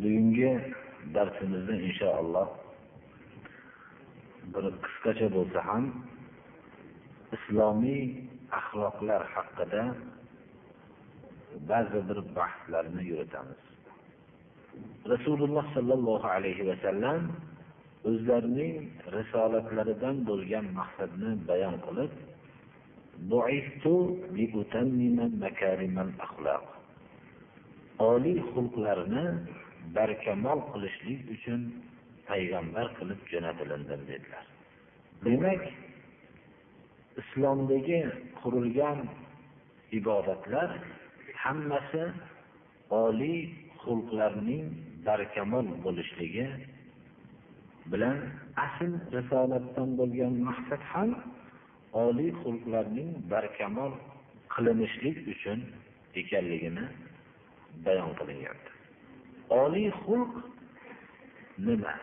Bugungi darsimizni inshaalloh bir qisqacha bo'lsa ham islomiy axloqlar haqida ba'zi bir bahslarni yuritamiz. Rasululloh sollallohu alayhi vasallam o'zlarining risolatlaridan bo'lgan maqsadni bayon qilib oliy xulqlarni barkamol qilishlik uchun payg'ambar qilib jo'natilindim dedilar. Demak islomdagi qurilgan ibodatlar hammasi oliy xulqlarning barkamol bo'lishligi bilan asl risolatdan bo'lgan maqsad ham oliy xulqlarning barkamol qilinishlik uchun ekanligini bayon qilinyapti oliy xulq nima?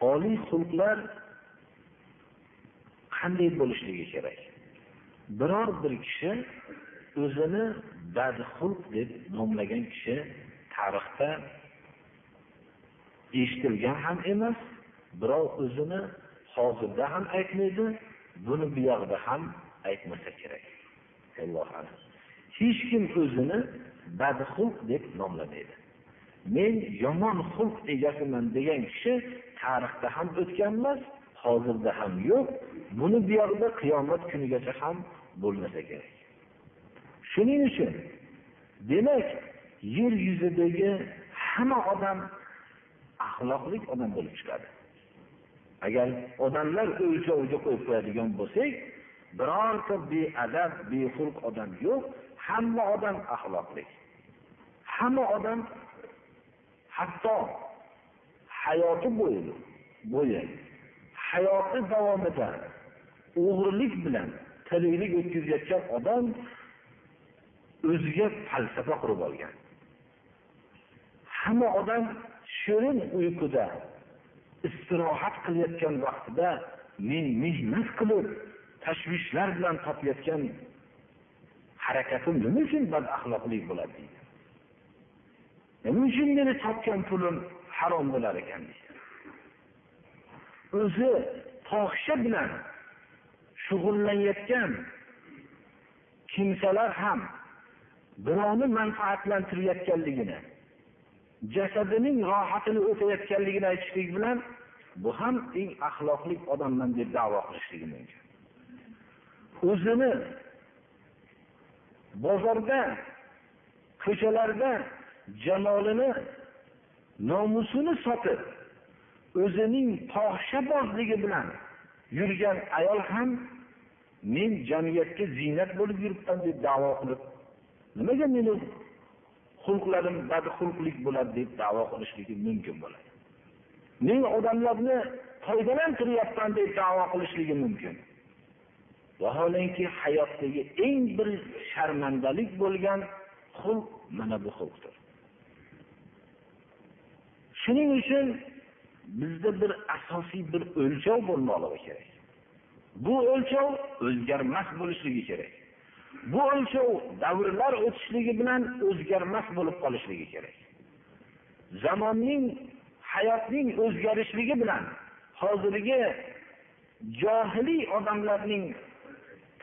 Oliy xulqlar qanday bo'lishligi kerak? Biror bir kishi o'zini badxulq deb nomlagan kishi tarixda eshitilgan ham emas birov o'zini hozirda ham aytmaydi buni buyog'ida ham aytmasa kerak. Allohu alam. Hech kim o'zini badxulq deb nomlamaydi. Men yomon xulq egasiman degan kishi tarixda ham o'tgan emas hozirda ham yo'q. Buni buyog'ida qiyomat kunigacha ham bo'lmasa kerak. Shuning uchun demak yer yuzidagi hamma odam axloqli odam bo'lib chiqadi. Agar odamlar o'lchoviga qo'yib qo'yadigan bo'lsak birorta beadab bexulq odam yo'q hamma odam axloqli. Hamma odam hatto hayoti bo'yi bo'yi hayoti davomida o'g'rilik bilan tiriklik o'tkazayotgan odam o'ziga falsafa qurib olgan. Hamma odam shirin uyquda istirohat qilayotgan vaqtida men mehnat qilib tashvishlar bilan topayotgan harakatim nima uchun badaxloqlik bo'ladi deydi. E, nima uchun meni topgan pulim harom bo'lar ekan deydi o'zi fohisha bilan shug'ullanayotgan kimsalar ham birovni manfaatlantirayotganligini jasadining rohatini o'tayotganligini aytishlik bilan bu ham eng axloqli odamman deb davo qilishligi mumkin. O'zini bozorda ko'chalarda jamolini nomusini sotib o'zining fohishabozligi bilan yurgan ayol ham men jamiyatga ziynat bo'lib yuribman deb davo qilib nimaga meni xulqlarim badxulqlik bo'ladi deb davo qilishligi mumkin bo'ladi. Men odamlarni foydalantiryapman deb davo qilishligi mumkin. Vaholanki hayotdagi eng bir sharmandalik bo'lgan xulq mana bu xulqdir. Shuning uchun bizda bir asosiy bir o'lchov bo'lmoqligi kerak. Bu o'lchov o'zgarmas bo'lishligi kerak. Bu o'lchov davrlar o'tishligi bilan o'zgarmas bo'lib qolishligi kerak. Zamonning hayotning o'zgarishligi bilan hozirgi johiliy odamlarning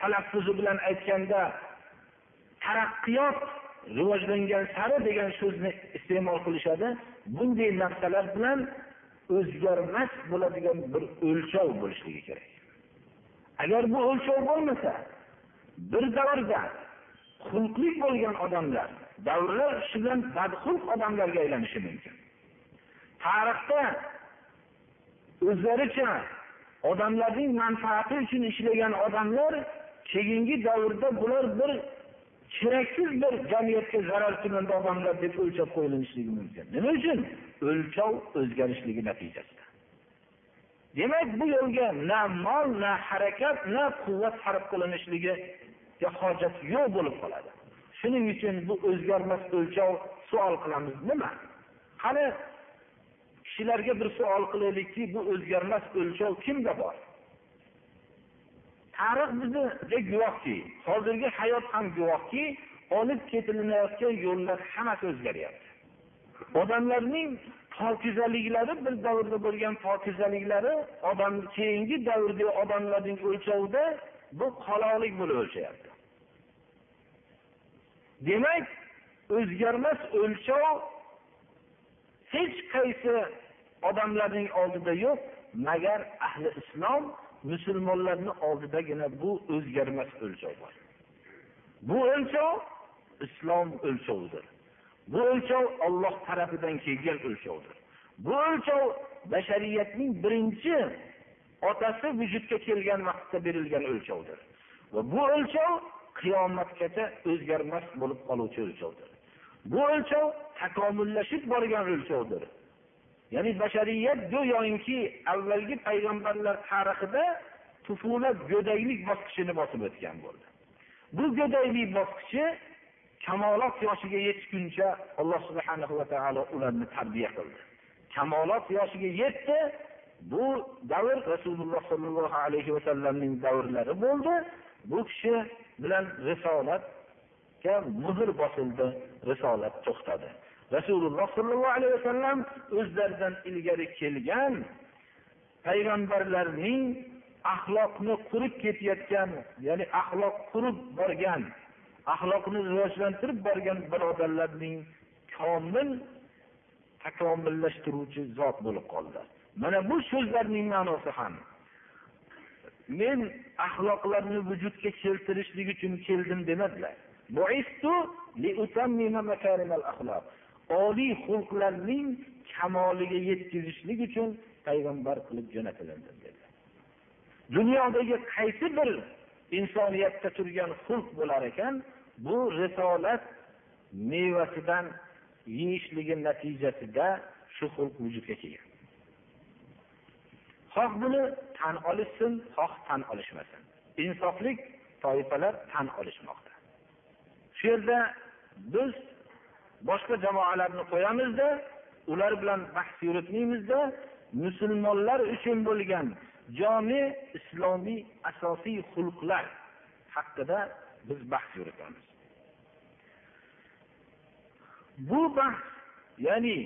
talaffuzi bilan aytganda taraqqiyot rivojlangan sari degan so'zni iste'mol qilishadi. Bunday narsalar bilan o'zgarmas bo'ladigan bir o'lchov bo'lishligi kerak. Agar bu o'lchov bo'lmasa bir davrda xulqli bo'lgan odamlar davrlar shu bilan badxulq odamlarga aylanishi mumkin. Tarixda o'zlaricha odamlarning manfaati uchun ishlagan odamlar keyingi davrda bular bir keraksiz bir jamiyatga zararkunanda odamlar deb o'lchab qo'yilishligi mumkin. Nima uchun? O'lchov o'zgarishligi natijasida. Demak bu yo'lga na mol na harakat na quvvat sarf qilinishligiga hojat yo'q bo'lib qoladi. Shuning uchun bu o'zgarmas o'lchov savol qilamiz. Nima? Qani kishilarga bir savol qilaylikki bu o'zgarmas o'lchov kimda bor? Tarix bizga guvohki hozirgi hayot ham guvohki olib ketilayotgan yo'llar hammasi o'zgaryapti. Odamlarning pokizaliklari bir davrda bo'lgan pokizaliklari odam keyingi davrdagi odamlarning o'lchovida bu qoloqlik bo'lib o'lchayapti demak o'zgarmas o'lchov hech qaysi odamlarning oldida yo'q magar ahli islom musulmonlarni oldidagina bu o'zgarmas o'lchov bor. Bu o'lchov islom o'lchovidir. Bu o'lchov olloh tarafidan kelgan o'lchovdir. Bu o'lchov bashariyatning birinchi otasi vujudga kelgan vaqtda berilgan o'lchovdir. Va bu o'lchov qiyomatgacha o'zgarmas bo'lib qoluvchi o'lchovdir. Bu o'lchov takomillashib borgan o'lchovdir. Ya'ni bashariyat go'yoki avvalgi payg'ambarlar tarixida tufulat go'daklik bosqichini bosib o'tgan bo'ldi. Bu go'daklik bosqichi kamolot yoshiga yetguncha alloh subhana va taolo ularni tarbiya qildi. Kamolot yoshiga yetdi bu davr rasululloh sollallohu alayhi vasallamning davrlari bo'ldi. Bu kishi bilan risolatga muhr bosildi risolat to'xtadi. Rasululloh sollallohu alayhi vasallam o'zlaridan ilgari kelgan payg'ambarlarning axloqni qurib ketayotgan ya'ni axloq qurib borgan axloqni rivojlantirib borgan birodarlarning komil takomillashtiruvchi zot bo'lib qoldi. Mana bu so'zlarning ma'nosi ham men axloqlarni vujudga keltirishlik uchun keldim demadilar. Oliy xulqlarning kamoliga yetkazishlik uchun payg'ambar qilib jo'natilindi dedilar dunyodagi qaysi bir insoniyatda turgan xulq bo'lar ekan bu risolat mevasidan yeyishligi natijasida shu xulq vujudga kelgan. Xoh buni tan olishsin xoh tan olishmasin. Insoflik toifalar tan olishmoqda. Shu yerda biz boshqa jamoalarni qo'yamizda ular bilan bahs yuritmaymizda musulmonlar uchun bo'lgan jome islomiy asosiy xulqlar haqida biz bahs yuritamiz. Bu bahs ya'ni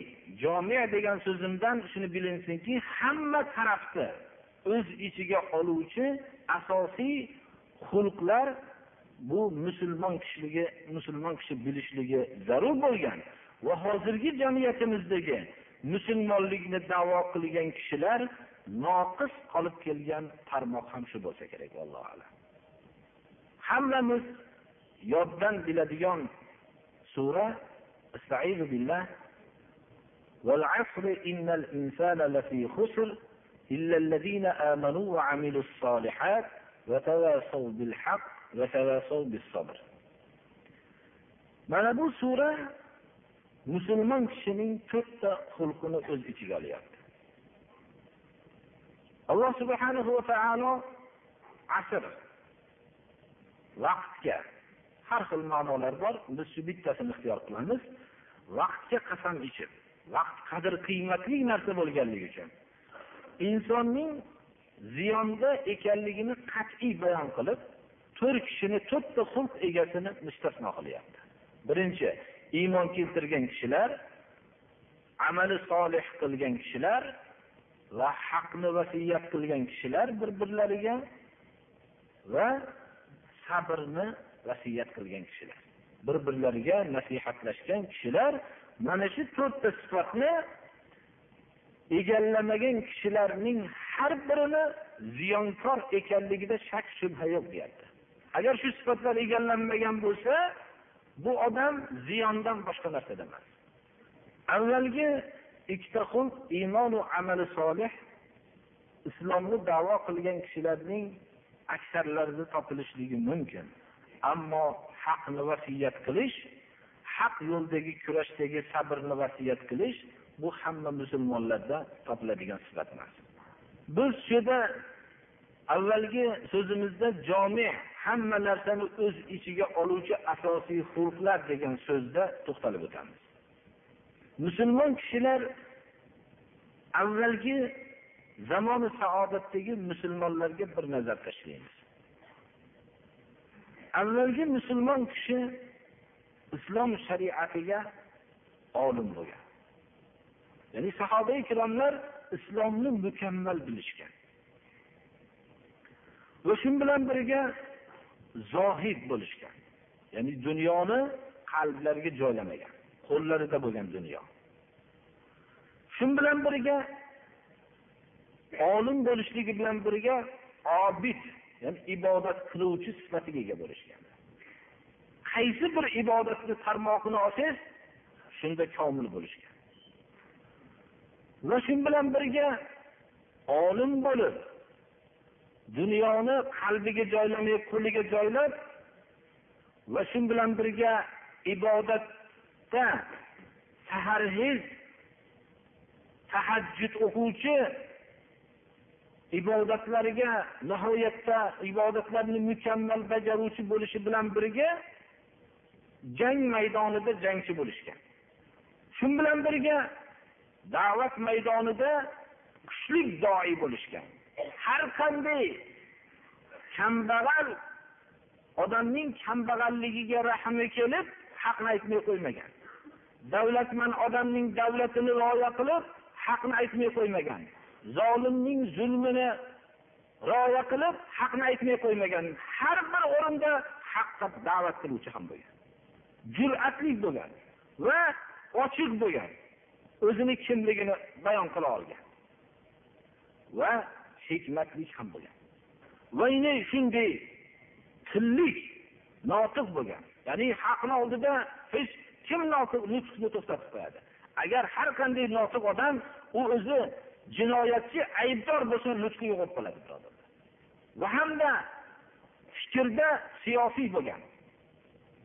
jome degan so'zimdan shuni bilinsinki hamma tarafni o'z ichiga oluvchi asosiy xulqlar bu musulmon kishiligi musulmon kishi bilishligi zarur bo'lgan va hozirgi jamiyatimizdagi musulmonlikni davo qilgan kishilar noqis qolib kelgan tarmoq ham shu bo'lsa kerak allohu alam hammamiz yoddan biladigan sura استعيذ بالله والعصر إن الإنسان لفي خسر إلا الذين آمنوا وعملوا الصالحات وتواصوا بالحق mana bu sura musulmon kishining to'rtta xulqini o'z ichiga olyapti. Alloh subhana va taolo asr vaqtga har xil ma'nolar bor biz shu bittasini ixtiyor qilamiz. Vaqtga qasam ichib vaqt qadr qiymatli narsa bo'lganligi uchun insonning ziyonda ekanligini qat'iy bayon qilib to'rt kishini to'rtta xulq egasini mustasno qilyapti. Birinchi iymon keltirgan kishilar amali solih qilgan kishilar va haqni vasiyat qilgan kishilar bir birlariga va sabrni vasiyat qilgan kishilar. Bir birlariga nasihatlashgan kishilar mana shu to'rtta sifatni egallamagan kishilarning har birini ziyonkor ekanligida shak shubha yo'q deyapti. Agar shu sifatlar egallanmagan bo'lsa bu odam ziyondan boshqa narsada emas. Avvalgi ikkita xulq iymonu amali solih islomni davo qilgan kishilarning aksarlarida topilishligi mumkin. Ammo haqni vasiyat qilish haq yo'ldagi kurashdagi sabrni vasiyat qilish bu hamma musulmonlarda topiladigan sifat emas biz shu yerda avvalgi so'zimizda jomi hamma narsani o'z ichiga oluvchi asosiy xulqlar degan so'zda to'xtalib o'tamiz. Musulmon kishilar avvalgi zamoni saodatdagi musulmonlarga bir nazar tashlaymiz. Avvalgi musulmon kishi islom shariatiga olim bo'lgan. Ya'ni sahoba ikromlar islomni mukammal bilishgan. Va shu bilan birga zohid bo'lishgan. Ya'ni dunyoni qalblariga joylamagan qo'llarida bo'lgan dunyo. Shu bilan birga olim bo'lishligi bilan birga obid ya'ni ibodat qiluvchi sifatiga ega bo'lishgan. Qaysi bir ibodatni tarmog'ini olsangiz shunda komil bo'lishgan. Va shu bilan birga olim bo'lib dunyoni qalbiga joylamay qo'liga joylab va shu bilan birga ibodatda sahargiz tahajjud o'quvchi ibodatlariga nihoyatda ibodatlarni mukammal bajaruvchi bo'lishi bilan birga jang maydonida jangchi bo'lishgan. Shu bilan birga da'vat maydonida kuchli doi bo'lishgan. Har qanday kambag'al odamning kambag'alligiga rahmi kelib haqni aytmay qo'ymagan. Davlatmand odamning davlatini rioya qilib haqni aytmay qo'ymagan. Zolimning zulmini rioya qilib haqni aytmay qo'ymagan. Har bir o'rinda haqqa da'vat qiluvchi ham bo'lgan. Jur'atli bo'lgan va ochiq bo'lgan. O'zini kimligini bayon qila olgan. Va hikmatlik ham bo'lgan. Va shunday tillik notiq bo'lgan. Ya'ni haqni oldida hech kim nutqni to'xtatib qo'yadi. Agar har qanday notiq odam u o'zi jinoyatchi aybdor bo'lsa nutqi yo'qolib qoladi birodarlar. Va hamda fikrda siyosiy bo'lgan.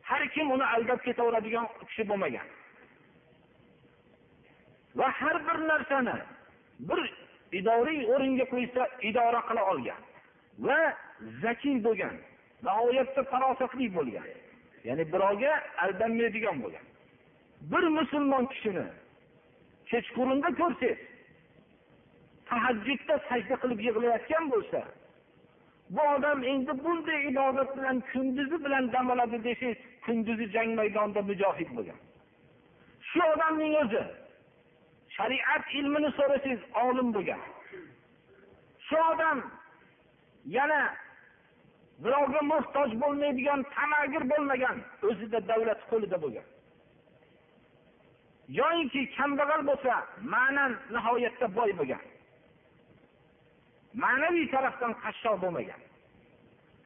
Har kim uni aldab ketaveradigan kishi bo'lmagan. Va har bir narsani bir idoriy o'ringa qo'ysa idora qila olgan va zakiy bo'lgan nihoyatda farosatli bo'lgan ya'ni birovga aldanmaydigan bo'lgan. Bir musulmon kishini kechqurunda ko'rsangiz tahajjudda sajda qilib yig'layotgan bo'lsa bu odam endi bunday ibodat bilan kunduzi bilan dam oladi desangiz kunduzi jang maydonida mujohid bo'lgan. Shu odamning o'zi shariat ilmini so'rasangiz olim bo'lgan. Shu odam yana birovga muhtoj bo'lmaydigan tamagir bo'lmagan o'zida davlat qo'lida bo'lgan. Yoyinki kambag'al bo'lsa ma'nan nihoyatda boy bo'lgan. Ma'naviy tarafdan qashshoq bo'lmagan.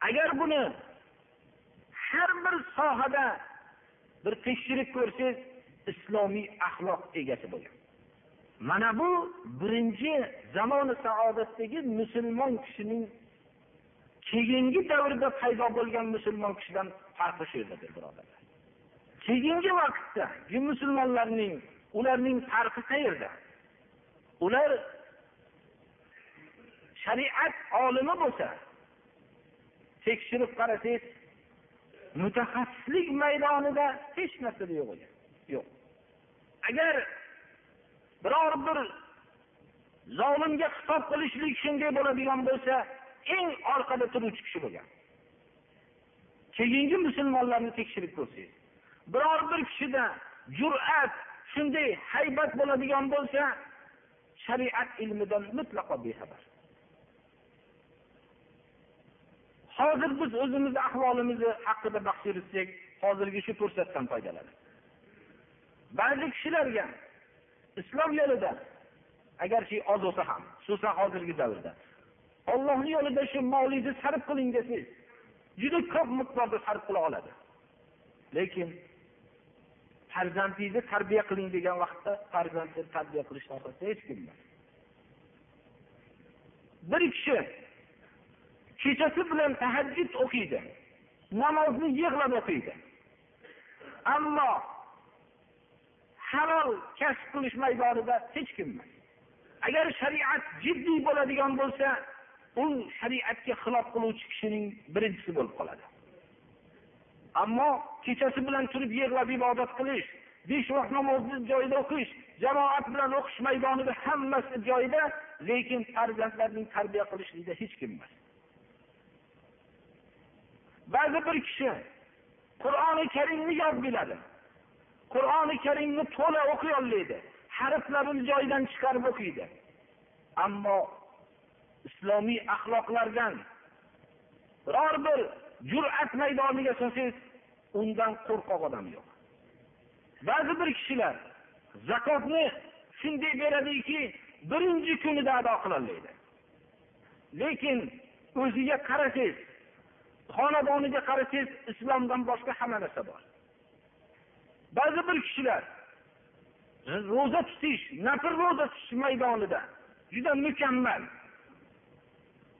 Agar buni har bir sohada bir tekshirib ko'rsangiz islomiy axloq egasi bo'lgan. Mana bu birinchi zamoni saodatdagi musulmon kishining keyingi davrda paydo bo'lgan musulmon kishidan farqi shu yerdadir birodarlar. Keyingi vaqtda musulmonlarning ularning farqi qayerda? Ular shariat olimi bo'lsa tekshirib qarasangiz mutaxassislik maydonida hech narsada yo'q ekan yo'q. Agar biror bir zolimga xitob qilishlik shunday bo'ladigan bo'lsa eng orqada turuvchi kishi bo'lgan. Keyingi musulmonlarni tekshirib ko'rsangiz biror bir kishida jur'at shunday haybat bo'ladigan bo'lsa shariat ilmidan mutlaqo bexabar. Hozir biz o'zimizni ahvolimizni haqida bahs yuritsak hozirgi shu fursatdan foydalanib ba'zi kishilarga islom yo'lida. Agarchi oz bo'lsa ham xususan hozirgi davrda. Ollohni yo'lida shu molingizni sarf qiling desangiz juda ko'p miqdorda sarf qila oladi. Lekin farzandingizni tarbiya qiling degan vaqtda farzandni tarbiya qilish sohasida hech kim emas bir kishi kechasi bilan tahajjud o'qiydi namozni yig'lab o'qiydi. Ammo halol kasb qilish maydonida hech kim emas. Agar shariat jiddiy bo'ladigan bo'lsa u shariatga xilof qiluvchi kishining birinchisi bo'lib qoladi. Ammo kechasi bilan turib yig'lab ibodat qilish besh vaqt namozni joyida o'qish jamoat bilan o'qish maydonida hammasi joyida lekin farzandlarning tarbiya qilishlikda hech kim emas. Ba'zi bir kishi qur'oni karimni yod biladi qur'oni karimni to'la o'qiy olmaydi harflarini joyidan chiqarib o'qiydi. Ammo islomiy axloqlardan biror bir jur'at maydoniga solsangiz undan qo'rqoq odam yo'q. Ba'zi bir kishilar zakotni shunday beradiki birinchi kunida ado qilolmaydi. Lekin o'ziga qarasangiz xonadoniga qarasangiz islomdan boshqa hamma narsa bor. Ba'zi bir kishilar e, ro'za tutish nafl ro'za tutish maydonida juda mukammal.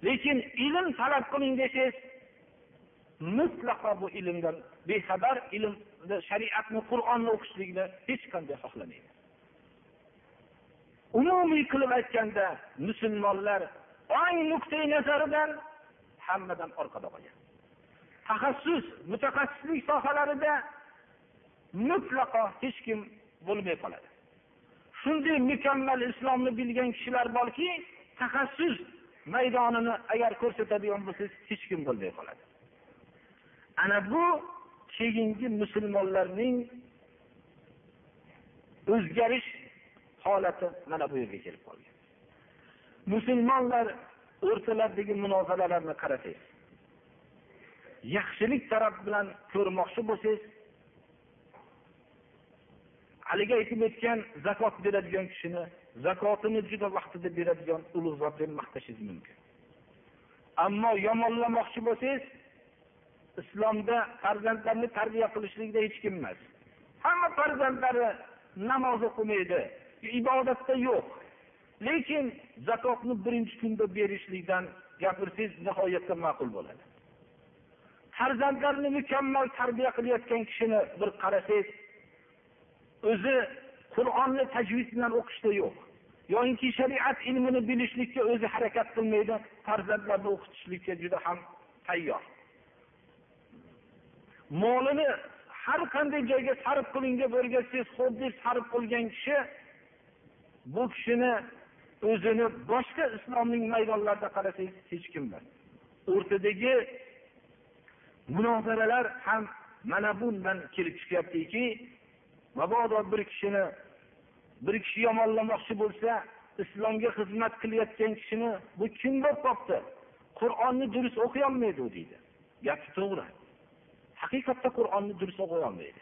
Lekin ilm talab qiling desangiz mutlaqo bu ilmdan bexabar ilm shariatni qur'onni o'qishlikni hech qanday xohlamaydi. Umumiy qilib aytganda musulmonlar ong nuqtai nazaridan hammadan orqada qolgan. Taxassus mutaxassislik sohalarida mutlaqo hech kim bo'lmay qoladi. Shunday mukammal islomni bilgan kishilar borki taxassus maydonini agar ko'rsatadigan bo'lsangiz hech kim bo'lmay qoladi. Ana bu keyingi musulmonlarning o'zgarish holati mana bu yerga kelib qolgan musulmonlar o'rtalaridagi munozaralarni qarasangiz yaxshilik taraf bilan ko'rmoqchi bo'lsangiz haligi aytib o'tgan zakot beradigan kishini zakotini juda vaqtida beradigan ulug' zot deb maqtashingiz mumkin. Ammo yomonlamoqchi bo'lsangiz islomda farzandlarni tarbiya qilishlikda hech kim emas. Hamma farzandlari namoz o'qimaydi ibodatda yo'q. Lekin zakotni birinchi kunda berishlikdan gapirsangiz nihoyatda ma'qul bo'ladi. Farzandlarni mukammal tarbiya qilayotgan kishini bir qarasangiz o'zi qur'onni tajvid bilan o'qishda yo'q. Yoinki shariat ilmini bilishlikka o'zi harakat qilmaydi farzandlarni o'qitishlikka juda ham tayyor. Molini har qanday joyga sarf qiling deb o'rgatsangiz ho'p deb sarf qilgan kishi bu kishini o'zini boshqa islomning maydonlarida qarasangiz hech kim emas o'rtadagi munozaralar ham mana bundan kelib chiqyaptiki mabodo bir kishini bir kishi yomonlamoqchi bo'lsa islomga xizmat qilayotgan kishini bu kim bo'lib qolibdi qur'onni durust o'qiy olmaydi u deydi. Gapi to'g'ri. Haqiqatda qur'onni durust o'qiy olmaydi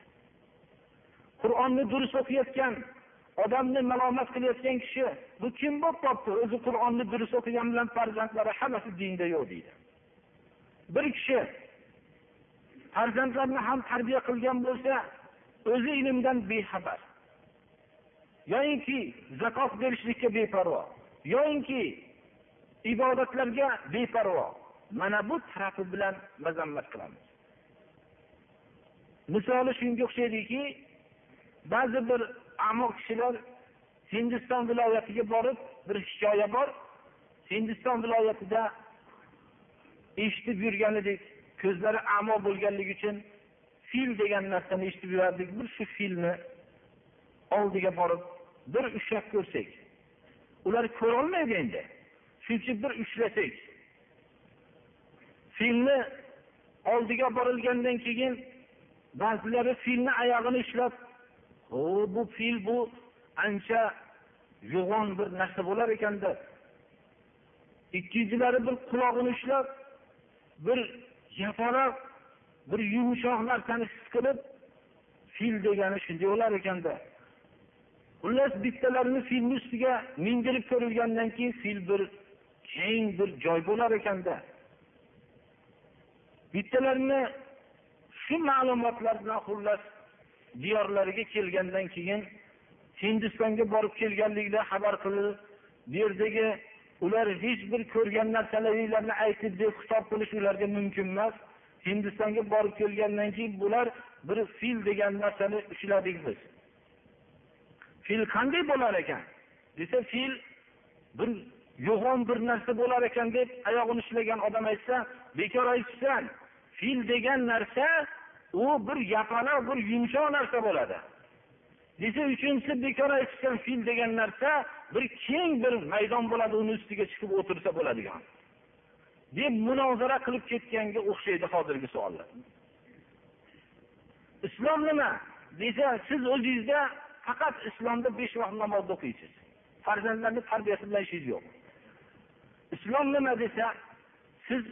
qur'onni durust o'qiyotgan odamni malomat qilayotgan kishi bu kim bo'lib qolibdi o'zi qur'onni durust o'qigan bilan farzandlari hammasi dinda yo'q deydi. Bir kishi farzandlarni ham tarbiya qilgan bo'lsa o'zi ilmdan bexabar. Yoyinki zakot berishlikka beparvo. Yoyinki ibodatlarga beparvo. Mana bu tarafi bilan mazammat qilamiz. Misoli shunga o'xshaydiki ba'zi bir amoq kishilar hindiston viloyatiga borib bir hikoya bor. Hindiston viloyatida eshitib yurgan edik ko'zlari amo bo'lganligi uchun fil degan narsani eshitib yurardik. Bir shu filni oldiga borib bir ushlab ko'rsak ular ko'rolmaydi endi. Shuning uchun bir ushlasak filni oldiga borilgandan keyin ba'zilari filni oyog'ini ushlab o bu fil bu ancha yo'g'on bir narsa bo'lar ekanda ikkinchilari bir qulog'ini ushlab bir yapaloq bir yumshoq narsani his qilib fil degani shunday bo'lar ekanda. Xullas bittalarini filni ustiga mindirib ko'rilgandan keyin fil bir keng bir joy bo'lar ekanda. Bittalarini shu ma'lumotlar bilan xullas diyorlariga kelgandan keyin hindistonga borib kelganligida xabar qilib bu yerdagi ular hech bir ko'rgan narsalaringlarni aytib deb xitob qilish ularga mumkin emas. Hindistonga borib kelgandan keyin bular bir fil degan narsani ushladik biz fil qanday bo'lar ekan? Desa fil bir yo'g'on bir narsa bo'lar ekan deb oyog'ini ushlagan odam aytsa bekor aytibsan fil degan narsa u bir yapaloq bir yumshoq narsa bo'ladi. Desa uchinchisi bekor aytibsan fil degan narsa bir keng bir maydon bo'ladi uni ustiga chiqib o'tirsa bo'ladigan. Deb munozara qilib ketganga o'xshaydi hozirgi savollar. Islom nima? Desa siz o'zingizda faqat islomda besh vaqt namozni o'qiysiz. Farzandlarni tarbiyasi bilan ishingiz yo'q. Islom nima desa siz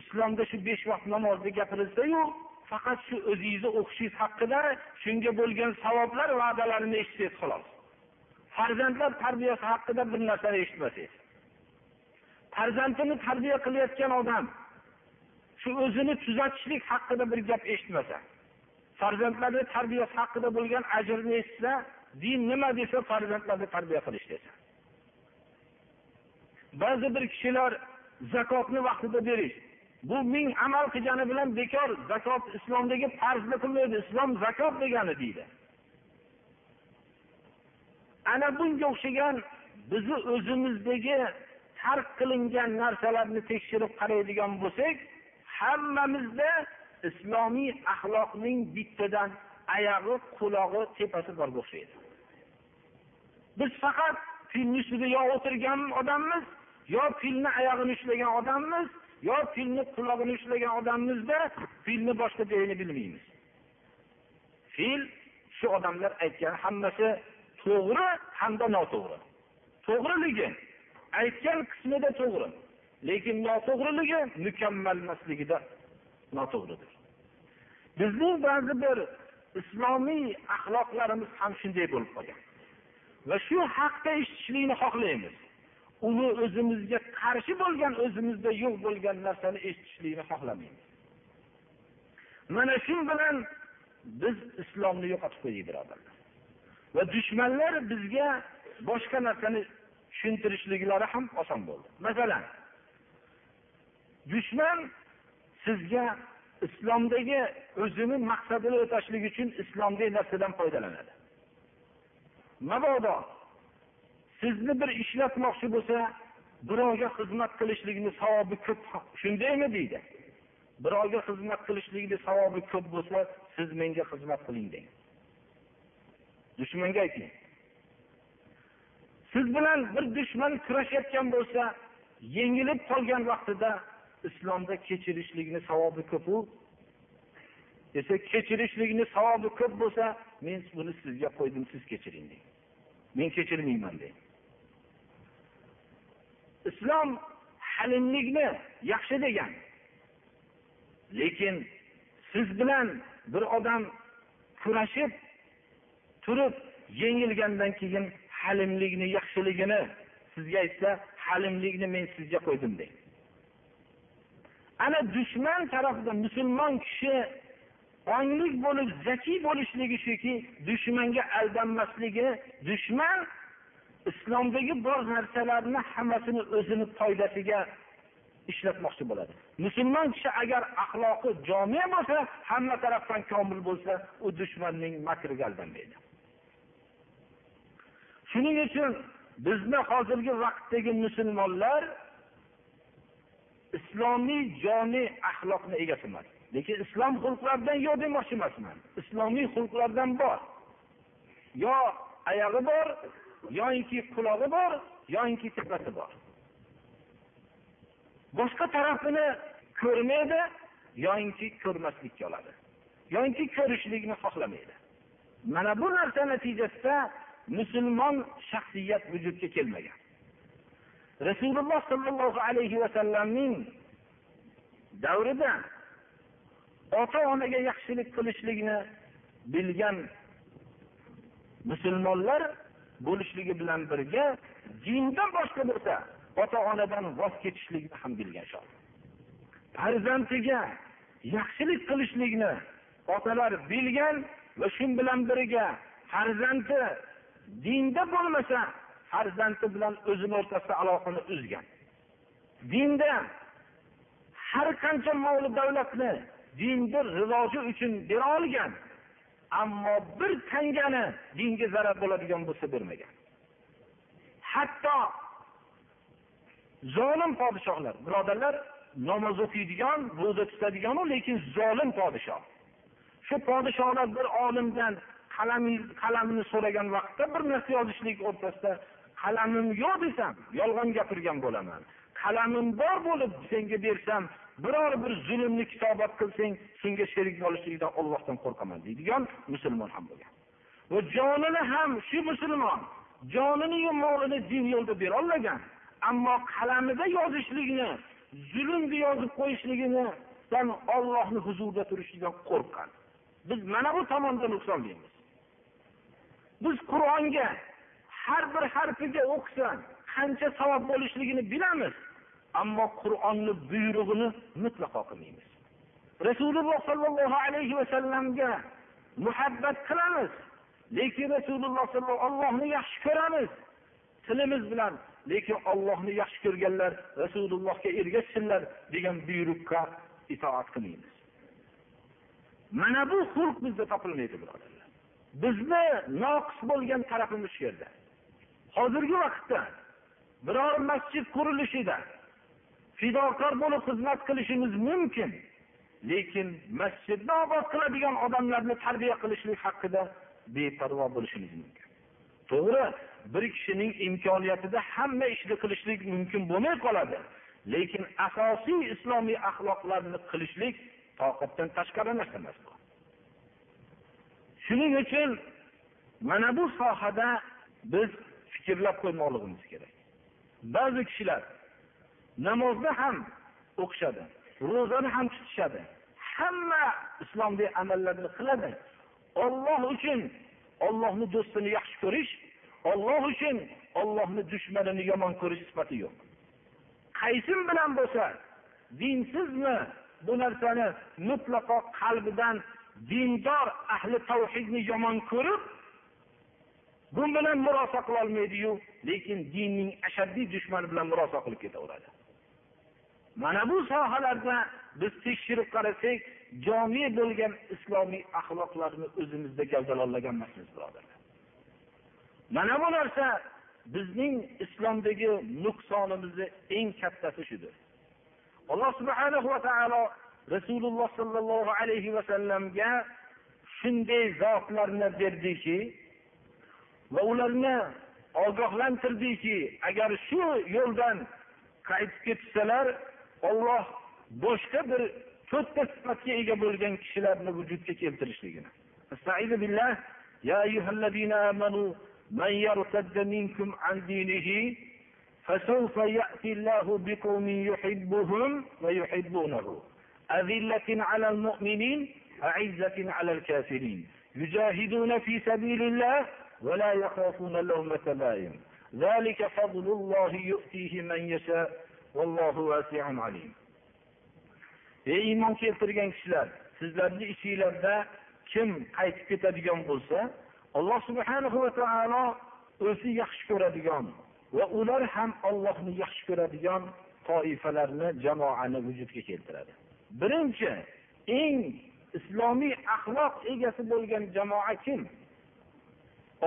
islomda shu besh vaqt namozni gapirilsayu faqat shu o'zingizni o'qishingiz haqida shunga bo'lgan savoblar va'dalarini eshitsangiz xolos. Farzandlar tarbiyasi haqida bir narsani eshitmasangiz. Farzandini tarbiya qilayotgan odam shu o'zini tuzatishlik haqida bir gap eshitmasa farzandlarni tarbiyasi haqida bo'lgan ajrni eshitsa din nima desa farzandlarni tarbiya qilish desa. Ba'zi bir kishilar zakotni vaqtida berish bu ming amal qilgani bilan bekor zakot islomdagi farzni qilmaydi islom zakot degani deydi. Ana bunga o'xshagan bizni o'zimizdagi tark qilingan narsalarni tekshirib qaraydigan bo'lsak hammamizda islomiy axloqning bittadan oyog'i qulog'i tepasi borga o'xshaydi. Biz faqat filni ustida yo o'tirgan odammiz yo filni oyog'ini ushlagan odammiz yo filni qulog'ini ushlagan odammizda filni boshqa joyini bilmaymiz. Fil shu odamlar aytgan hammasi to'g'ri hamda noto'g'ri. To'g'riligi aytgan qismida to'g'ri. Lekin noto'g'riligi mukammalmasligida noto'g'ridir. Bizning ba'zi bir islomiy axloqlarimiz ham shunday bo'lib qolgan. Va shu haqda eshitishlikni xohlaymiz. Uni o'zimizga qarshi bo'lgan o'zimizda yo'q bo'lgan narsani eshitishlikni xohlamaymiz. Mana shu bilan biz islomni yo'qotib qo'ydik birodarlar. Va dushmanlar bizga boshqa narsani tushuntirishliklari ham oson bo'ldi. Masalan dushman sizga islomdagi o'zini maqsadini o'tashlik uchun islomdagi narsadan foydalanadi. Mabodo sizni bir ishlatmoqchi bo'lsa birovga xizmat qilishlikni savobi ko'p shundaymi deydi. Birovga xizmat qilishlikni savobi ko'p bo'lsa siz menga xizmat qiling deng dushmanga ayting. Siz bilan bir dushman kurashayotgan bo'lsa yengilib qolgan vaqtida islomda kechirishlikni savobi ko'pu desa kechirishlikni savobi ko'p bo'lsa men buni sizga qo'ydim siz kechiring deng men kechirmayman deng islom halimlikni yaxshi degan lekin siz bilan bir odam kurashib turib yengilgandan keyin halimlikni yaxshiligini sizga aytsa halimlikni men sizga qo'ydim deng. Ana dushman tarafida musulmon kishi onglik bo'lib zakiy bo'lishligi shuki dushmanga aldanmasligi dushman islomdagi bor narsalarni hammasini o'zini foydasiga ishlatmoqchi bo'ladi. Musulmon kishi agar axloqi jomiy bo'lsa hamma tarafdan komil bo'lsa u dushmanning makriga aldanmaydi. Shuning uchun bizni hozirgi vaqtdagi musulmonlar islomiy joniy axloqni egasi emas lekin islom xulqlaridan yo'q demoqchi emasman. Islomiy xulqlardan bor. Yo oyog'i bor yoinki qulog'i bor yoinki tepasi bor. Boshqa tarafini ko'rmaydi yoinki ko'rmaslikka oladi. Yoinki ko'rishlikni xohlamaydi. Mana bu narsa natijasida musulmon shaxsiyat vujudga kelmagan. Rasululloh sollallohu alayhi vasallamning davrida ota onaga yaxshilik qilishlikni bilgan musulmonlar bo'lishligi bilan birga dindan boshqa bo'lsa ota onadan voz kechishlikni ham bilgan farzandiga yaxshilik qilishlikni otalar bilgan va shu bilan birga farzandi dinda bo'lmasa farzandi bilan o'zini o'rtasida aloqani uzgan. Dinda har qancha moli davlatni dinni rivoji uchun bera olgan ammo bir tangani dinga zarar bo'ladigan bo'lsa bermagan hatto zolim podshohlar birodarlar namoz o'qiydigan ro'za tutadiganu lekin zolim podshoh. Shu podshohlar bir olimdan qalamini so'ragan vaqtda bir narsa yozishlik o'rtasida qalamim yo'q desam yolg'on gapirgan bo'laman. Qalamim bor bo'lib senga bersam biror bir zulmni kitobat qilsang shunga sherik bo'lishlikdan ollohdan qo'rqaman deydigan musulmon ham bo'lgan. Va jonini ham shu musulmon joniniyu molini din yo'lida berolmagan ammo qalamida yozishlikni zulmni yozib qo'yishligidan ollohni huzurida turishlikdan qo'rqqan. Biz mana bu tomonda nuqsonlimiz biz qur'onga har bir harfiga o'qisan qancha savob bo'lishligini bilamiz ammo qur'onni buyrug'ini mutlaqo qilmaymiz. Rasululloh sollallohu alayhi vasallamga muhabbat qilamiz lekin rasululloh Allohni yaxshi ko'ramiz. Tilimiz bilan lekin ollohni yaxshi ko'rganlar rasulullohga ergashsinlar degan buyruqqa itoat qilmaymiz. Mana bu xulq bizda topilmaydi birodarlar. Bizni noqis bo'lgan tarafimiz shu yerda. Hozirgi vaqtda biror masjid qurilishida fidokor bo'lib xizmat qilishimiz mumkin lekin masjidni obod qiladigan odamlarni tarbiya qilishlik haqida beparvo bo'lishimiz mumkin. To'g'ri bir kishining imkoniyatida hamma ishni qilishlik mumkin bo'lmay qoladi lekin asosiy islomiy axloqlarni qilishlik toqatdan tashqari narsa emas. Shuning uchun mana bu sohada biz fikrlab qo'ymoqligimiz kerak. Ba'zi kishilar namozni ham o'qishadi ro'zani ham tutishadi hamma islomdagi amallarni qiladi. Olloh uchun ollohni do'stini yaxshi ko'rish olloh uchun ollohni dushmanini yomon ko'rish sifati yo'q. Qaysim bilan bo'lsa dinsizmi bu narsani mutlaqo qalbidan dindor ahli tavhidni yomon ko'rib bu bilan murosa qilolmaydiyu. Lekin dinning ashaddiy dushmani bilan murosa qilib ketaveradi. Mana bu sohalarda biz tekshirib qarasak jomiy bo'lgan islomiy axloqlarni o'zimizda gavdalolaganmasmiz birodarlar mana bu narsa bizning islomdagi nuqsonimizni eng kattasi shudir. Alloh subhanahu va taolo rasululloh sollallohu alayhi vasallamga shunday zotlarni berdiki va ularni ogohlantirdiki agar shu yo'ldan qaytib ketishsalar olloh boshqa bir to'rtta sifatga ega bo'lgan kishilarni vujudga keltirishligini يا أيها الذين آمنوا من يرتد منكم عن دينه فسوف يأتي الله بقوم يحبهم ويحبونه أذلة على المؤمنين أعزة على الكافرين يجاهدون في سبيل الله ولا يخافون لومة لائم ذلك فضل الله يؤتيه من يشاء vallohu vasiun alim ey iymon keltirgan kishilar sizlarni ichinglarda kim qaytib ketadigan bo'lsa alloh subhanahu va taolo o'zi yaxshi ko'radigan va ular ham ollohni yaxshi ko'radigan toifalarni jamoani vujudga keltiradi Birinchi eng islomiy axloq egasi bo'lgan jamoa kim?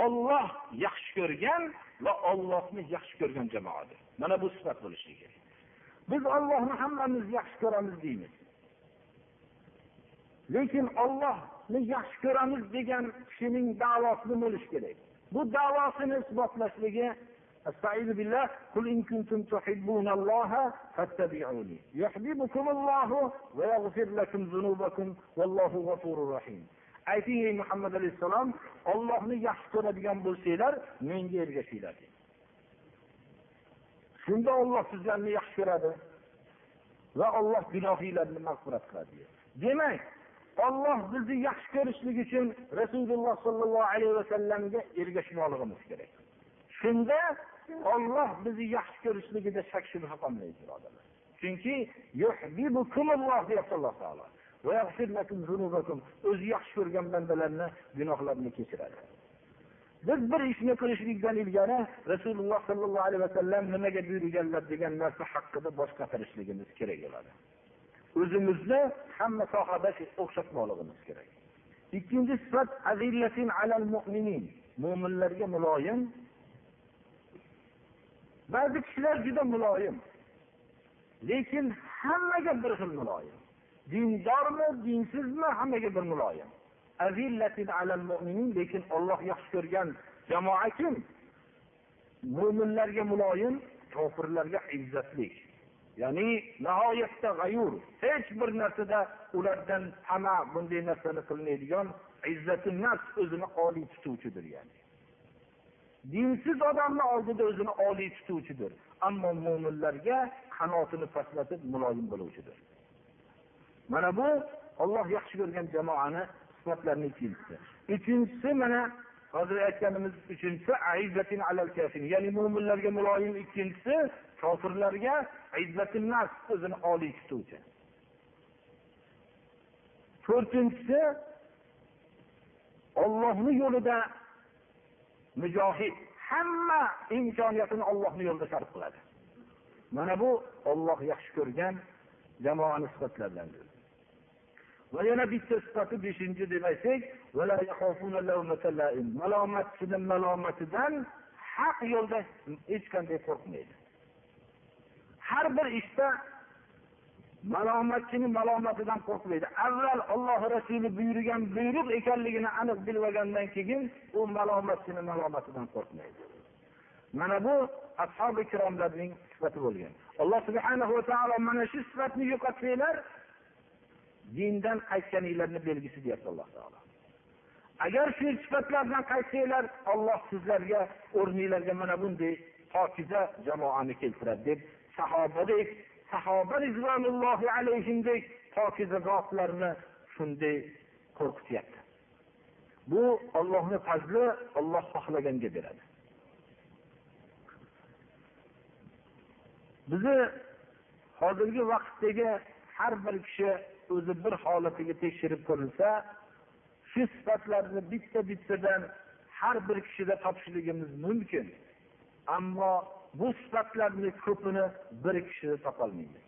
Olloh yaxshi ko'rgan va ollohni yaxshi ko'rgan jamoadir. Mana bu sifat bo'lishi kerak. Biz ollohni hammamiz yaxshi ko'ramiz deymiz. Lekin ollohni yaxshi ko'ramiz degan kishining da'vosi nima bo'lishi kerak. Bu da'vosini isbotlashligi استعيذ بالله قل إن كنتم تحبون الله فاتبعوني يحببكم الله ويغفر لكم ذنوبكم والله غفور رحيم ayting ey muhammad alayhissalom ollohni yaxshi ko'radigan bo'lsanglar menga ergashinglar shunda olloh sizlarni yaxshi ko'radi va olloh gunohinglarni mag'firat qiladi demak olloh bizni yaxshi ko'rishlik uchun rasululloh sollallohu alayhi vasallamga ergashmoqligimiz kerak shunda olloh bizni yaxshi ko'rishligida shak shubha qolmaydi birodarlar. Chunki deyapti alloh taolo. O'zi yaxshi ko'rgan bandalarni gunohlarini kechiradi. Biz bir ishni qilishlikdan ilgari rasululloh sollallohu alayhi vasallam nimaga buyurganlar degan narsa haqida bosh qatirishligimiz kerak bo'ladi. O'zimizni hamma sohada o'xshatmoqligimiz kerak. Ikkinchi sifat alal mu'minin. Mo'minlarga muloyim ba'zi kishilar juda muloyim. Lekin hammaga bir xil muloyim. Dindormi dinsizmi hammaga bir muloyim. Lekin olloh yaxshi ko'rgan jamoa kim? Mo'minlarga muloyim kofirlarga izzatli. Ya'ni nihoyatda g'ayur. Hech bir narsada ulardan tama bunday narsani qilmaydigan izzati nafs o'zini oliy tutuvchidir ya'ni. Dinsiz odamni oldida o'zini oliy tutuvchidir. Ammo mo'minlarga qanotini pastlatib muloyim bo'luvchidir. Mana bu olloh yaxshi ko'rgan jamoani sifatlarini ikkinchisi uchinchisi mana hozir aytganimiz uchinchisi ya'ni mo'minlarga muloyim. Ikkinchisi kofirlarga nas o'zini oliy tutuvchi. To'rtinchisi ollohni yo'lida mujohid hamma imkoniyatini ollohni yo'lida sarf qiladi. Mana bu olloh yaxshi ko'rgan jamoani sifatlaridandir va yana bitta sifati beshinchi deb aytsak malomatchini malomatidan haq yo'lda hech qanday qo'rqmaydi. Har bir ishda malomatchini malomatidan qo'rqmaydi. Avval olloh rasuli buyurgan buyruq ekanligini aniq bilib olgandan keyin u malomatchini malomatidan qo'rqmaydi. Mana bu ashobi ikromlarning sifati bo'lgan. Alloh subhana va taolo mana shu sifatni yo'qotsanglar dindan qaytganinglarni belgisi deyapti alloh taolo. Agar shu sifatlardan qaytsanglar olloh sizlarga o'rninglarga mana bunday pokiza jamoani keltiradi deb sahobadek sahoba rizvonullohi alayhimdek pokiza zotlarni shunday qo'rqityapti. Bu ollohni fazli olloh xohlaganga beradi. Bizni hozirgi vaqtdagi har bir kishi o'zi bir holatiga tekshirib ko'rilsa shu sifatlarni bitta bittadan har bir kishida topishligimiz mumkin. Ammo bu sifatlarni ko'pini bir kishi topolmaydi.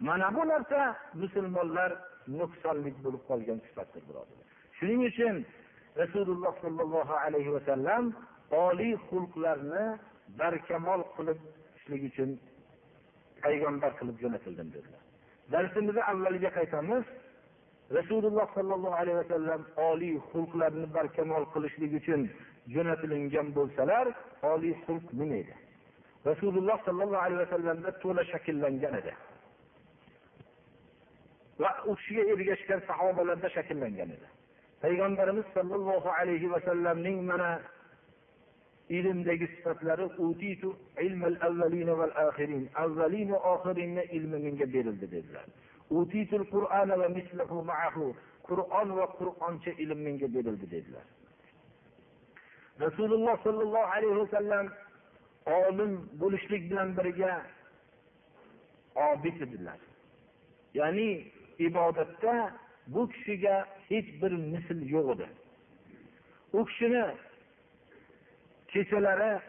Mana bu narsa musulmonlar nuqsonlik bo'lib qolgan sifatdir birodarlar shuning uchun rasululloh sollallohu alayhi vasallam oliy xulqlarni barkamol qilishlik uchun payg'ambar qilib jo'natildim dedilar. Darsimizni avvaliga qaytamiz. Rasululloh sollallohu alayhi vasallam oliy xulqlarni barkamol qilishlik uchun jo'natilingan bo'lsalar oliy xulq nima edi? Rasululloh sollallohu alayhi vasallamda to'la shakllangan edi. Va u kishiga ergashgan sahobalarda shakllangan edi. Payg'ambarimiz sollallohu alayhi vasallamning mana ilmdagi sifatlari avvalin va oxirinni ilmi menga berildi dedilar. Qur'on va qur'oncha ilm menga berildi dedilar. Rasululloh sollallohu alayhi vasallam olim bo'lishlik bilan birga obid edilar. Ya'ni ibodatda bu kishiga hech bir misl yo'q edi. U kishini kechalari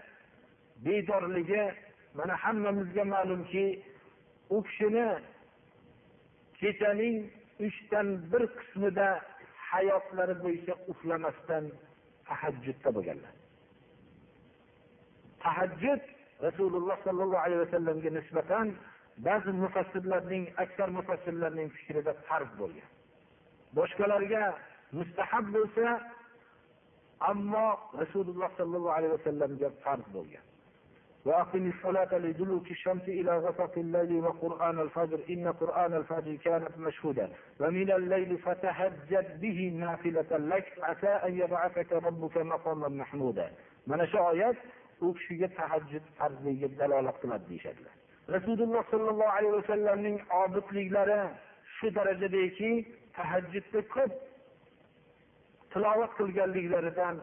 bedorligi mana hammamizga ma'lumki u kishini kechaning uchdan bir qismida hayotlari bo'yicha uxlamasdan tahajjudda bo'lganlar. Tahajjud rasululloh sollallohu alayhi vasallamga nisbatan ba'zi mufassirlarning aksar mufassirlarning fikrida farq bo'lgan boshqalarga mustahab bo'lsa ammo rasululloh sollallohu alayhi vasallamga farz bo'lgan وأقم الصلاة لدلوك الشمس إلى غسق الليل وقرآن الفجر إن قرآن الفجر كانت مشهودا ومن الليل فتهجد به نافلة لك عسى أن يبعثك ربك مقاما محمودا shu oyat u kishiga tahajjud farzligiga dalolat qiladi deyishadilar. Rasululloh sollallohu alayhi vasallamning obidliklari shu darajadaki tahajjudda ko'p tilovat qilganliklaridan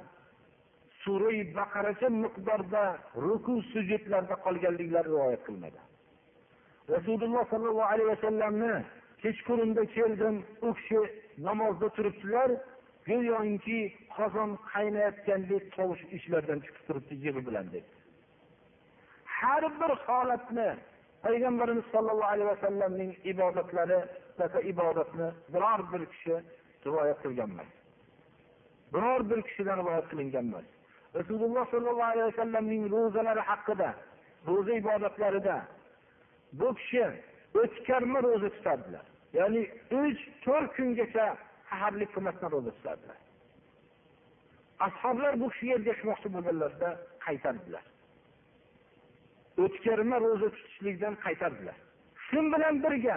surai baqaracha miqdorda ruku sujudlarda qolganliklari rivoyat qilinadi rasululloh sollallohu alayhi vasallamni kechqurunda keldim u kishi namozda turibdilar go'yoki qozon qaynayotgandek tovush ichlaridan chiqib turibdi yig'i bilan deb. Har bir holatni payg'ambarimiz sollallohu alayhi vasallamning ibodatlari ibodatni biror bir kishi rivoyat qilgan emas biror bir kishidan rivoyat qilingan emas rasululloh sollallohu alayhi vasallamning ro'zalari haqida ro'za ibodatlarida bu kishi o'tkarma ro'za tutardilar. Ya'ni uch to'rt kungacha saharlik qilmasdan ro'za tutardilar ashoblar bu kishiga ergashmoqchi bo'lganlarida qaytardilar. O'tkarma ro'za tutishlikdan qaytardilar. Shu bilan birga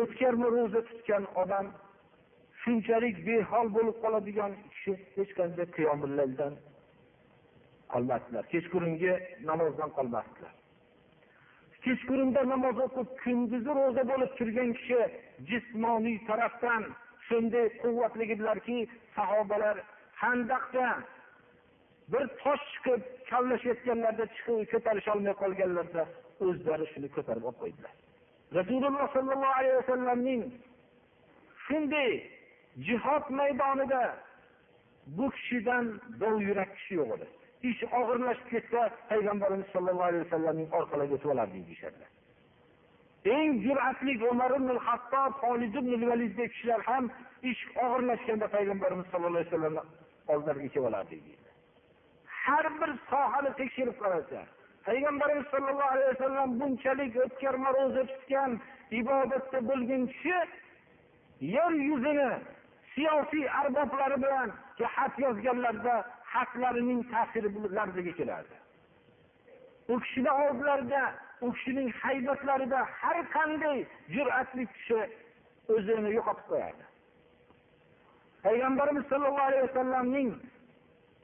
o'tkarma ro'za tutgan odam shunchalik behol bo'lib qoladigan kishi hech qanday qiyomillardan qolmasdilar kechqurungi namozdan qolmasdilar kechqurunda namoz o'qib kunduzi ro'za bo'lib turgan kishi jismoniy tarafdan shunday quvvatlidilarki sahobalar handaqda bir tosh chiqib kavlashayotganlarida chiqib ko'tarisholmay qolganlarida o'zlari shuni ko'tarib olib qo'ydilar. Rasululloh sollallohu alayhi vasallamning shunday jihod maydonida bu kishidan dovyurak kishi yo'q edi. Ish og'irlashib ketsa payg'ambarimiz sollallohu alayhi vasallamning orqalariga o'tib olardik deyishadilar eng jur'atli umar ibn hattob holid ibn validdek kishilar ham ish og'irlashganda payg'ambarimiz sallallohu alayhi vasallamni oldilariga kelib olardik deydi. Har bir sohani tekshirib qarasa payg'ambarimiz sollallohu alayhi vasallam bunchalik o'tkarma ro'za tutgan ibodatda bo'lgan kishi yer yuzini siyosiy arboblari bilan xat yozganlarda xatlarining ta'siri larzaga kelardi. U kishini oldilarida u kishining haybatlarida har qanday jur'atli kishi o'zini yo'qotib qo'yardi payg'ambarimiz sollallohu alayhi vasallamning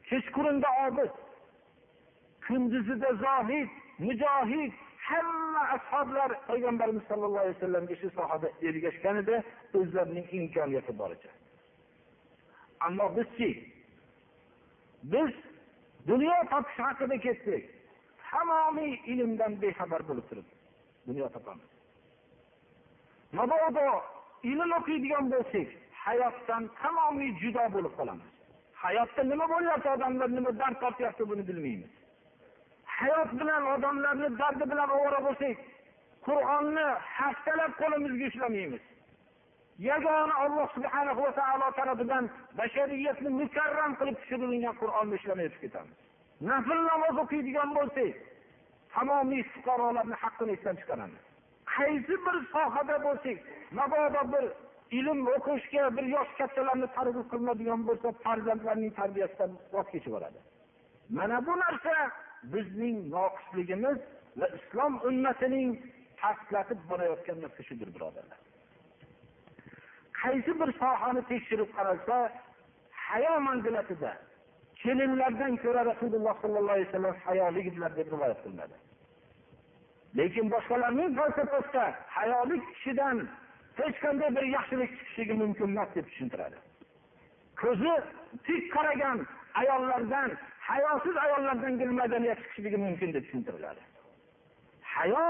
kechqurunda obid kunduzida zohid mujohid hamma ashoblar payg'ambarimiz sollallohu alayhi vasallamga shu sohada ergashgan edi o'zlarining imkoniyati boricha ammo bizchi biz dunyo topish haqida ketdik. Tamomiy ilmdan bexabar bo'lib turibdi. Dunyo topamiz. Mabodo ilm o'qiydigan bo'lsak hayotdan tamomiy judo bo'lib qolamiz. Hayotda nima bo'lyapti odamlar nima dard tortyapti buni bilmaymiz. Hayot bilan odamlarni dardi bilan ovora bo'lsak qur'onni haftalab qo'limizga ushlamaymiz. Yagona olloh subhana va taolo tarafidan bashariyatni mukarram qilib tushirilgan qur'onni ushlamay o'tib ketamiz. Nafl namoz o'qiydigan bo'lsangiz tamomiy fuqarolarni haqqini esdan chiqaramiz qaysi bir sohada bo'lsak mabodo bir ilm o'qishga bir yosh kattalarni targ'ib qilinadigan bo'lsa farzandlarning tarbiyasidan voz kechib yuboradi mana bu narsa bizning noqisligimiz va islom ummatining pastlatib borayotgan narsa shudir birodarlar. Qaysi bir sohani tekshirib qaralsa hayo manzilatida kelinlardan ko'ra rasululloh sollallohu alayhi vasallam hayoli edilar deb rivoyat qilinadi. Lekin boshqalarning falsafasida hayoli kishidan hech qanday bir yaxshilik chiqishligi mumkin emas deb tushuntiradi. Ko'zi tik qaragan ayollardan hayosiz ayollardan madaniyat chiqishligi mumkin deb tushuntiriladi. Hayo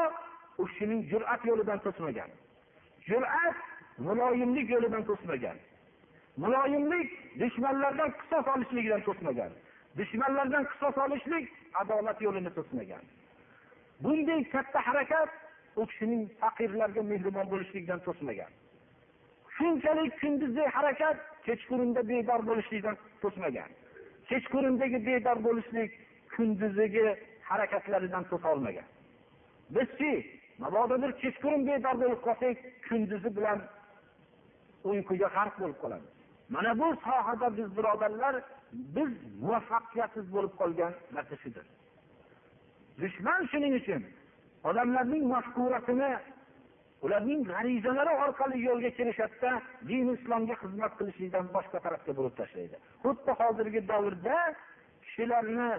u kishining jur'at yo'lidan to'smagan. Jur'at muloyimlik yo'lidan to'smagan. Muloyimlik dushmanlardan qisos olishlikdan to'smagan. Dushmanlardan qisos olishlik adolat yo'lini to'smagan. Bunday katta harakat u kishining faqirlarga mehribon bo'lishlikdan to'smagan. Shunchalik kunduzi harakat kechqurunda bedor bo'lishlikdan to'smagan. Kechqurundagi bedor bo'lishlik kunduzigi harakatlaridan to'solmagan bizchi mabodo bir kechqurun bedor bo'lib qolsak kunduzi bilan uyquga g'arq bo'lib qolamiz. Mana bu sohada biz birodarlar biz muvaffaqiyatsiz bo'lib qolgan narsa shudir dushman shuning uchun odamlarning mafkurasini ularning g'arizalari orqali yo'lga kirishadida din islomga xizmat qilishlikdan boshqa tarafga burib tashlaydi. Xuddi hozirgi davrda kishilarni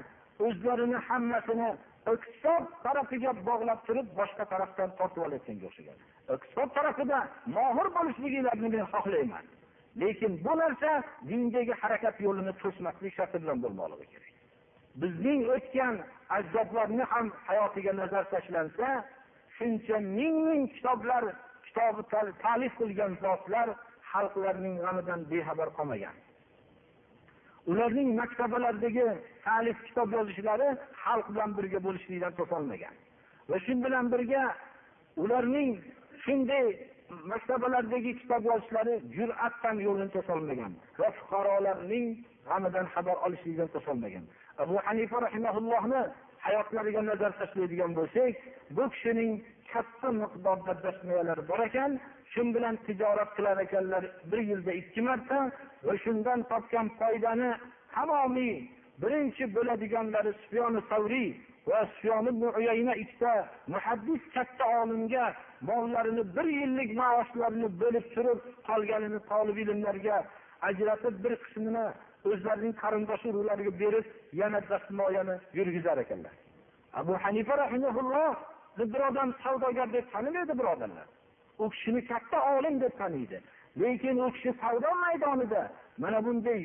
o'zlarini hammasini iqtisod tarafiga bog'lab turib boshqa tarafdan tortib olayotganga o'xshagan. Iqtisod tarafida mohir bo'lishliginglarni men xohlayman. Lekin bu narsa dindagi harakat yo'lini to'smaslik sharti bilan bo'lmoqligi kerak. Bizning o'tgan ajdodlarni ham hayotiga nazar tashlansa shuncha ming ming kitoblar kitobi ta'lif qilgan zotlar xalqlarning g'amidan bexabar qolmagan. Ularning maktabalaridagi ta'lif kitob yozishlari xalq bilan birga bo'lishlikdan to'solmagan va shu bilan birga ularning shunday maktablardagi kitob yozishlari jur'atdan yo'lini to'solmagan va fuqarolarning g'amidan xabar olishlikdan to'solmagan abu hanifa rahimaullohni hayotlariga nazar tashlaydigan bo'lsak bu kishining katta miqdorda dasmayalari bor ekan shu bilan tijorat qilar ekanlar bir yilda ikki marta va shundan topgan foydani tamomiy birinchi bo'ladiganlari sufyoni savriy va sufyon ibn uyayna ikkita muhaddis katta olimga mollarini bir yillik maoshlarini bo'lib turib qolganini tolib ilmlarga ajratib bir qismini o'zlarining qarindosh urug'lariga berib yana dastmoyani yurgizar ekanlar. Abu hanifa rahimaulloh bir odam savdogar deb tanimaydi birodarlar u kishini katta olim deb taniydi. Lekin u kishi savdo maydonida mana bunday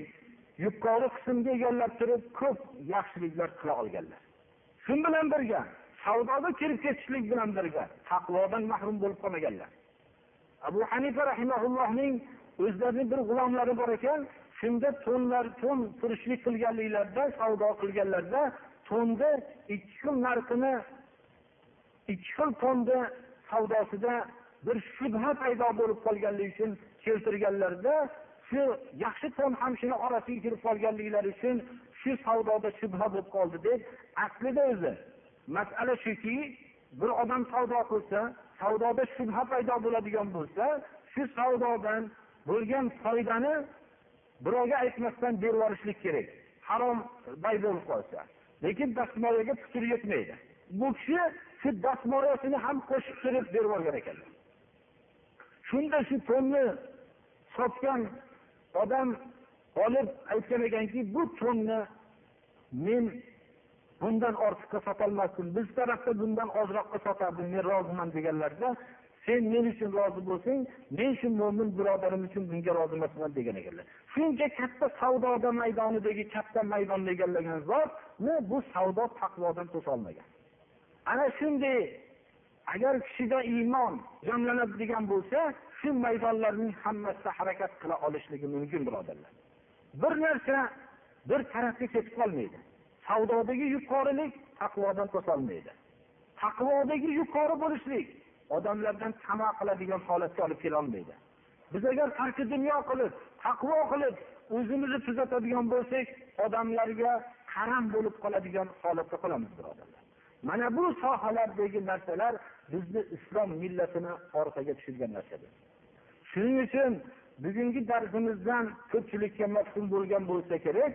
yuqori qismga egallab turib ko'p yaxshiliklar qila olganlar. Shu bilan birga? Savdoda kirib ketishlik bilan birga. Taqvodan mahrum bo'lib qolmaganlar. Abu hanifa rahimaullohning o'zlarini bir g'ulomlari bor ekan shunda to'nlar to'n turishlik qilganliklarida savdo qilganlarida to'nni ikki xil narxini ikki xil to'nni savdosida bir shubha paydo bo'lib qolganligi uchun keltirganlarida shu yaxshi to'n ham shuni orasiga kirib qolganliklari uchun shu savdoda shubha bo'lib qoldi deb aslida o'zi. Masala shuki bir odam savdo qilsa savdoda shubha paydo bo'ladigan bo'lsa shu savdodan bo'lgan foydani birovga aytmasdan berib yuborishlik kerak. Harom bay bo'lib qolsa. Lekin dastmoyaga putur yetmaydi. Bu kishi shu dastmoyasini ham qo'shib turib berib yuborgan ekanlar shunda shu to'nni sotgan odam olib aytgan ekanki bu to'nni men bundan ortiqqa sotolmasdim. Biz tarafda bundan ozroqqa sotardim men roziman deganlarida sen men uchun rozi bo'lsang men shu mo'min birodarim uchun bunga rozi emasman degan ekanlar. Shuncha katta savdoda maydonidagi katta maydonni egallagan zotni bu savdo taqvodan to'solmagan ana shunday agar kishida iymon jamlanadigan bo'lsa shu maydonlarning hammasida harakat qila olishligi mumkin birodarlar. Bir narsa bir tarafga ketib qolmaydi savdodagi yuqorilik taqvodan to'solmaydi. Taqvodagi yuqori bo'lishlik odamlardan tama qiladigan holatga olib kelolmaydi. Biz agar tarki dunyo qilib taqvo qilib o'zimizni tuzatadigan bo'lsak odamlarga qaram bo'lib qoladigan holatda qolamiz birodarlar. Mana bu sohalardagi narsalar bizni islom millatini orqaga tushirgan narsadir. Shuning uchun bugungi darsimizdan ko'pchilikka mafhum bo'lgan bo'lsa kerak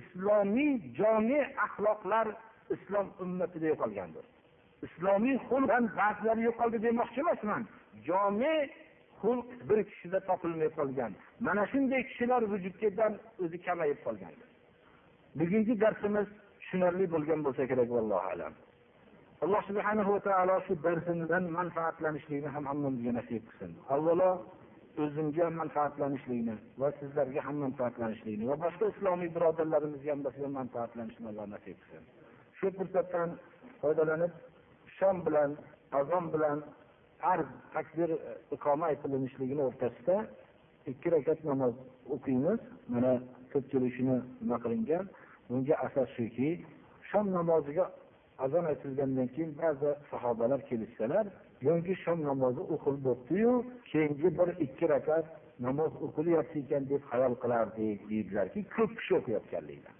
islomiy jome axloqlar islom ummatida yo'qolgandir. Islomiy xulqdan ba'zilari yo'qoldi demoqchi emasman. Jome xulq bir kishida topilmay qolgan. Mana shunday kishilar vujudga o'zi kamayib qolgan bugungi darsimiz tushunarli bo'lgan bo'lsa kerak vallohu alam. Alloh subhanahu va taolo shu darsimizdan manfaatlanishlikni ham hammamizga nasib qilsin. Avvalo o'zimga manfaatlanishlikni va sizlarga ham manfaatlanishlikni va boshqa islomiy birodarlarimizga ham bizga manfaatlanishni alloh nasib qilsin shu fursatdan foydalanib shom bilan azon bilan farz takbir iqoma aytilinishligini o'rtasida ikki rakat namoz o'qiymiz. Mana ko'pchilik shuni nima qilingan? Bunga asos shuki shom namoziga azon aytilgandan keyin ba'zi sahobalar kelishsalar yoki shom namozi o'qilib bo'libdiyu keyingi bir ikki rakat namoz o'qilyapti ekan deb xayol qilardik deydilarki ko'p kishi o'qiyotganligini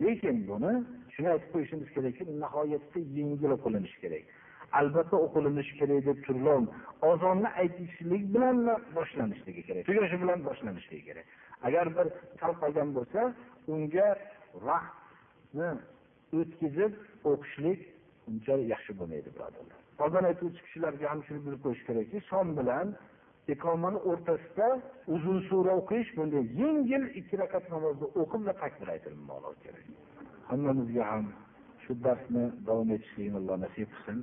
lekin buni shuni aytib qo'yishimiz kerakki nihoyatda yengil o'qilinishi kerak. Albatta o'qilinishi kerak deb turlov ozonni aytishlik bilan boshlanishligi kerak tugashi bilan boshlanishligi kerak. Agar bir sal bo'lsa unga vaqtni o'tkazib o'qishlik uncha yaxshi bo'lmaydi birodarlar. Ozon aytuvchi kishilarga ham shuni bilib qo'yish kerakki shom bilan iqomani o'rtasida uzun sura o'qish bunday yengil ikki rakat namozni o'qib va takbir aytilmoqligi kerak. Hammamizga ham shu darsni davom etishlikni alloh nasib qilsin.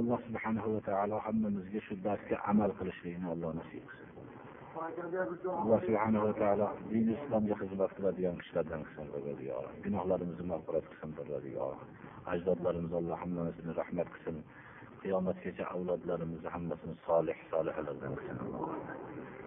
Alloh subhanahu va taolo hammamizga shu darsga amal qilishlikni alloh nasib qilsin. Alloh subhanahu va taolo din islomga xizmat qiladigan kishilardan qilsin gunohlarimizni mag'firat qilsin ajdodlarimiz alloh hammasini rahmat qilsin. Qiyomatgacha avlodlarimizni hammasini solih solihalardan qilsin